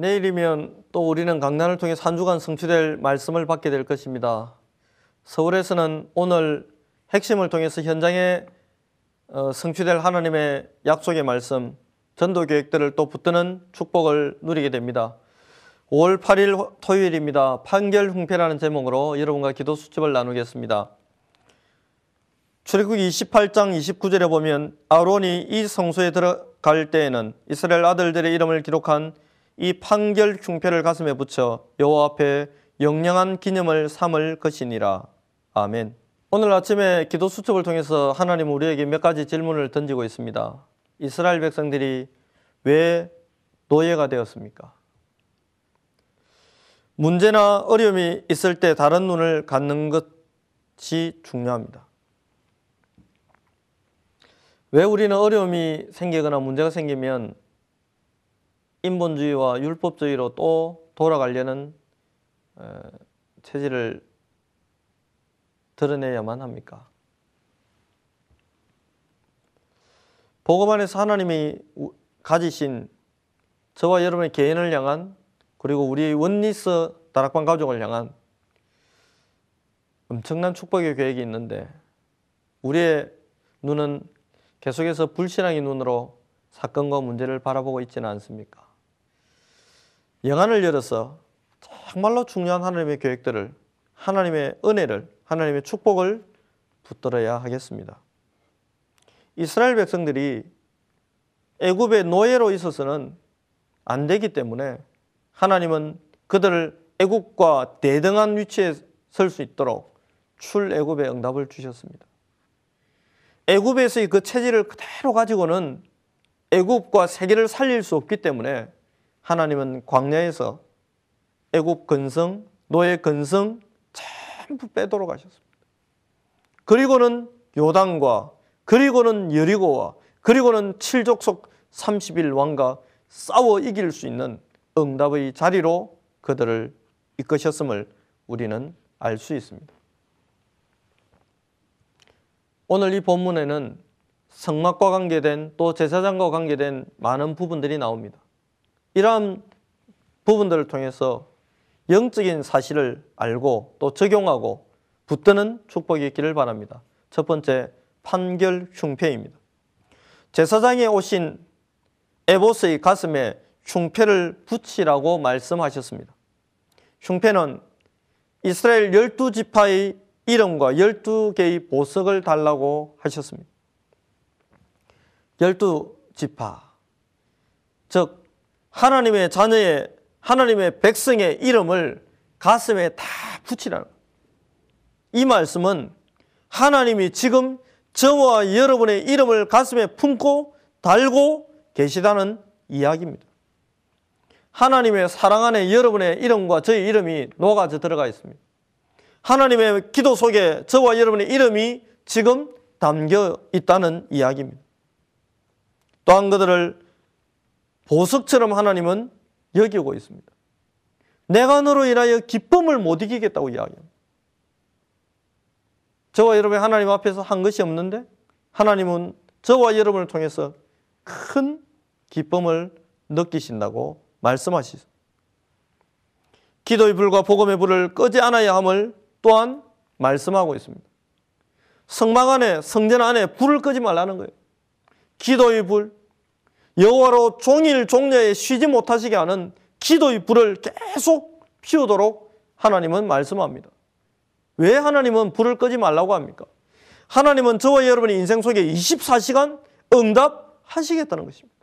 내일이면 또 우리는 강단을 통해 한 주간 성취될 말씀을 받게 될 것입니다. 서울에서는 오늘 핵심을 통해서 현장에 어, 성취될 하나님의 약속의 말씀, 전도 계획들을 또 붙드는 축복을 누리게 됩니다. 5월 8일 토요일입니다. 판결 흉패라는 제목으로 여러분과 기도 수첩을 나누겠습니다. 출애굽기 28장 29절에 보면 아론이 이 성소에 들어갈 때에는 이스라엘 아들들의 이름을 기록한 이 판결 흉패를 가슴에 붙여 여호와 앞에 영영한 기념을 삼을 것이니라. 아멘. 오늘 아침에 기도 수첩을 통해서 하나님 우리에게 몇 가지 질문을 던지고 있습니다. 이스라엘 백성들이 왜 노예가 되었습니까? 문제나 어려움이 있을 때 다른 눈을 갖는 것이 중요합니다. 왜 우리는 어려움이 생기거나 문제가 생기면 인본주의와 율법주의로 또 돌아가려는 체질을 드러내야만 합니까? 복음 안에서 하나님이 가지신 저와 여러분의 개인을 향한 그리고 우리 원리스 다락방 가족을 향한 엄청난 축복의 계획이 있는데 우리의 눈은 계속해서 불신앙의 눈으로 사건과 문제를 바라보고 있지는 않습니까? 영안을 열어서 정말로 중요한 하나님의 계획들을 하나님의 은혜를 하나님의 축복을 붙들어야 하겠습니다. 이스라엘 백성들이 애굽의 노예로 있어서는 안 되기 때문에 하나님은 그들을 애굽과 대등한 위치에 설 수 있도록 출애굽의 응답을 주셨습니다. 애굽에서의 그 체질을 그대로 가지고는 애굽과 세계를 살릴 수 없기 때문에 하나님은 광야에서 애굽 근성, 노예 근성 전부 빼도록 하셨습니다. 그리고는 요단과 그리고는 여리고와 그리고는 칠족속 30일 왕과 싸워 이길 수 있는 응답의 자리로 그들을 이끄셨음을 우리는 알 수 있습니다. 오늘 이 본문에는 성막과 관계된 또 제사장과 관계된 많은 부분들이 나옵니다. 이러한 부분들을 통해서 영적인 사실을 알고 또 적용하고 붙드는 축복이 있기를 바랍니다. 첫 번째, 판결 흉패입니다. 제사장에 오신 에보스의 가슴에 흉패를 붙이라고 말씀하셨습니다. 흉패는 이스라엘 열두 지파의 이름과 열두 개의 보석을 달라고 하셨습니다. 열두 지파, 즉 하나님의 자녀의 하나님의 백성의 이름을 가슴에 다 붙이라는 이 말씀은 하나님이 지금 저와 여러분의 이름을 가슴에 품고 달고 계시다는 이야기입니다. 하나님의 사랑 안에 여러분의 이름과 저의 이름이 녹아져 들어가 있습니다. 하나님의 기도 속에 저와 여러분의 이름이 지금 담겨 있다는 이야기입니다. 또한 그들을 보석처럼 하나님은 여기고 있습니다. 내가 너로 인하여 기쁨을 못 이기겠다고 이야기합니다. 저와 여러분이 하나님 앞에서 한 것이 없는데 하나님은 저와 여러분을 통해서 큰 기쁨을 느끼신다고 말씀하시죠. 기도의 불과 복음의 불을 끄지 않아야 함을 또한 말씀하고 있습니다. 성막 안에 성전 안에 불을 끄지 말라는 거예요. 기도의 불, 여호와로 종일 종려에 쉬지 못하시게 하는 기도의 불을 계속 피우도록 하나님은 말씀합니다. 왜 하나님은 불을 끄지 말라고 합니까? 하나님은 저와 여러분의 인생 속에 24시간 응답하시겠다는 것입니다.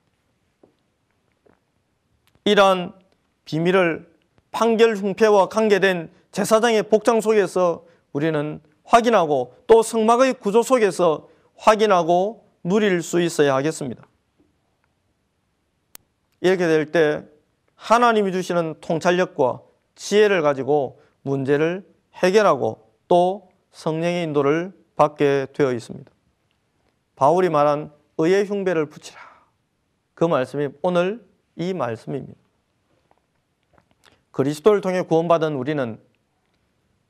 이러한 비밀을 판결 흉패와 관계된 제사장의 복장 속에서 우리는 확인하고 또 성막의 구조 속에서 확인하고 누릴 수 있어야 하겠습니다. 이렇게 될 때 하나님이 주시는 통찰력과 지혜를 가지고 문제를 해결하고 또 성령의 인도를 받게 되어 있습니다. 바울이 말한 의의 흉배를 붙이라. 그 말씀이 오늘 이 말씀입니다. 그리스도를 통해 구원받은 우리는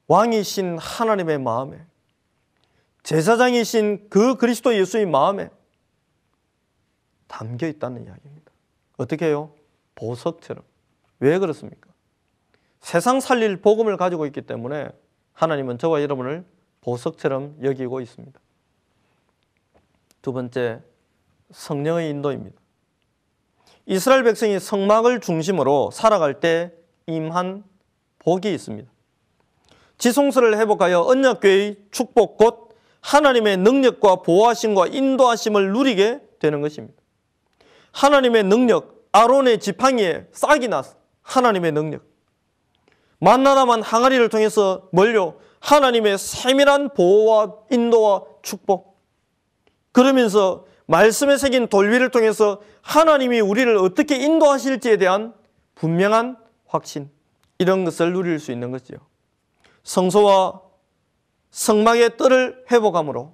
왕이신 하나님의 마음에 제사장이신 그 그리스도 예수의 마음에 담겨 있다는 이야기입니다. 어떻게 해요? 보석처럼. 왜 그렇습니까? 세상 살릴 복음을 가지고 있기 때문에 하나님은 저와 여러분을 보석처럼 여기고 있습니다. 두 번째, 성령의 인도입니다. 이스라엘 백성이 성막을 중심으로 살아갈 때 임한 복이 있습니다. 지성소를 회복하여 언약교의 축복 곧 하나님의 능력과 보호하심과 인도하심을 누리게 되는 것입니다. 하나님의 능력, 아론의 지팡이에 싹이 났어. 하나님의 능력. 만나다만 항아리를 통해서 멀려 하나님의 세밀한 보호와 인도와 축복. 그러면서 말씀에 새긴 돌비를 통해서 하나님이 우리를 어떻게 인도하실지에 대한 분명한 확신. 이런 것을 누릴 수 있는 것지요. 성소와 성막의 뜰을 회복함으로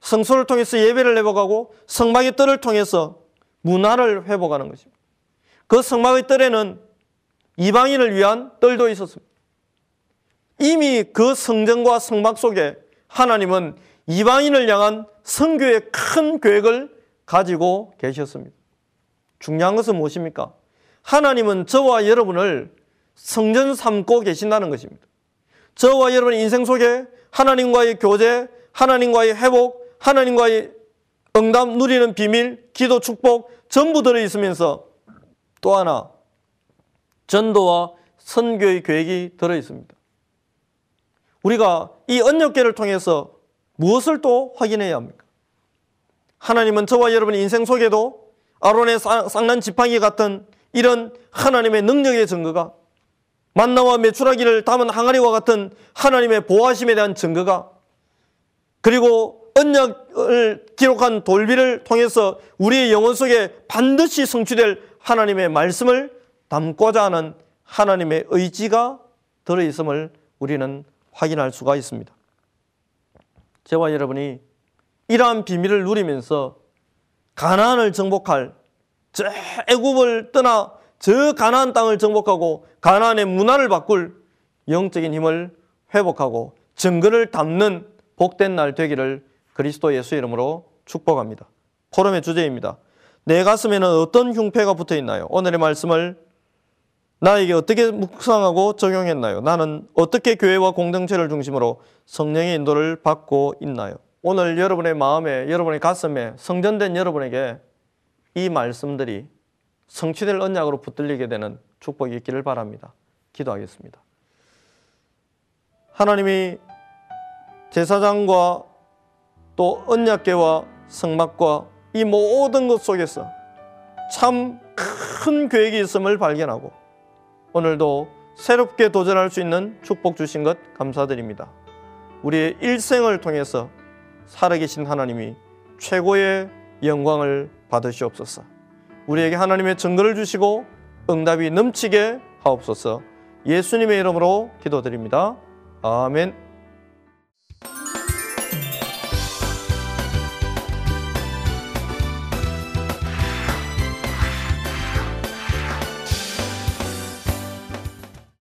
성소를 통해서 예배를 회복하고 성막의 뜰을 통해서 문화를 회복하는 것입니다. 그 성막의 뜰에는 이방인을 위한 뜰도 있었습니다. 이미 그 성전과 성막 속에 하나님은 이방인을 향한 성교의 큰 계획을 가지고 계셨습니다. 중요한 것은 무엇입니까? 하나님은 저와 여러분을 성전 삼고 계신다는 것입니다. 저와 여러분의 인생 속에 하나님과의 교제, 하나님과의 회복, 하나님과의 응답 누리는 비밀, 기도 축복 전부 들어 있으면서 또 하나 전도와 선교의 계획이 들어 있습니다. 우리가 이 언역계를 통해서 무엇을 또 확인해야 합니까? 하나님은 저와 여러분의 인생 속에도 아론의 쌍난 지팡이 같은 이런 하나님의 능력의 증거가 만나와 메추라기를 담은 항아리와 같은 하나님의 보호하심에 대한 증거가 그리고 언약을 기록한 돌비를 통해서 우리의 영혼 속에 반드시 성취될 하나님의 말씀을 담고자 하는 하나님의 의지가 들어있음을 우리는 확인할 수가 있습니다. 저와 여러분이 이러한 비밀을 누리면서 가나안을 정복할 저 애굽을 떠나 저 가나안 땅을 정복하고 가나안의 문화를 바꿀 영적인 힘을 회복하고 증거를 담는 복된 날 되기를 그리스도 예수 이름으로 축복합니다. 포럼의 주제입니다. 내 가슴에는 어떤 흉패가 붙어 있나요? 오늘의 말씀을 나에게 어떻게 묵상하고 적용했나요? 나는 어떻게 교회와 공동체를 중심으로 성령의 인도를 받고 있나요? 오늘 여러분의 마음에, 여러분의 가슴에 성전된 여러분에게 이 말씀들이 성취될 언약으로 붙들리게 되는 축복이 있기를 바랍니다. 기도하겠습니다. 하나님이 제사장과 또 언약계와 성막과 이 모든 것 속에서 참 큰 계획이 있음을 발견하고 오늘도 새롭게 도전할 수 있는 축복 주신 것 감사드립니다. 우리의 일생을 통해서 살아계신 하나님이 최고의 영광을 받으시옵소서. 우리에게 하나님의 증거를 주시고 응답이 넘치게 하옵소서. 예수님의 이름으로 기도드립니다. 아멘.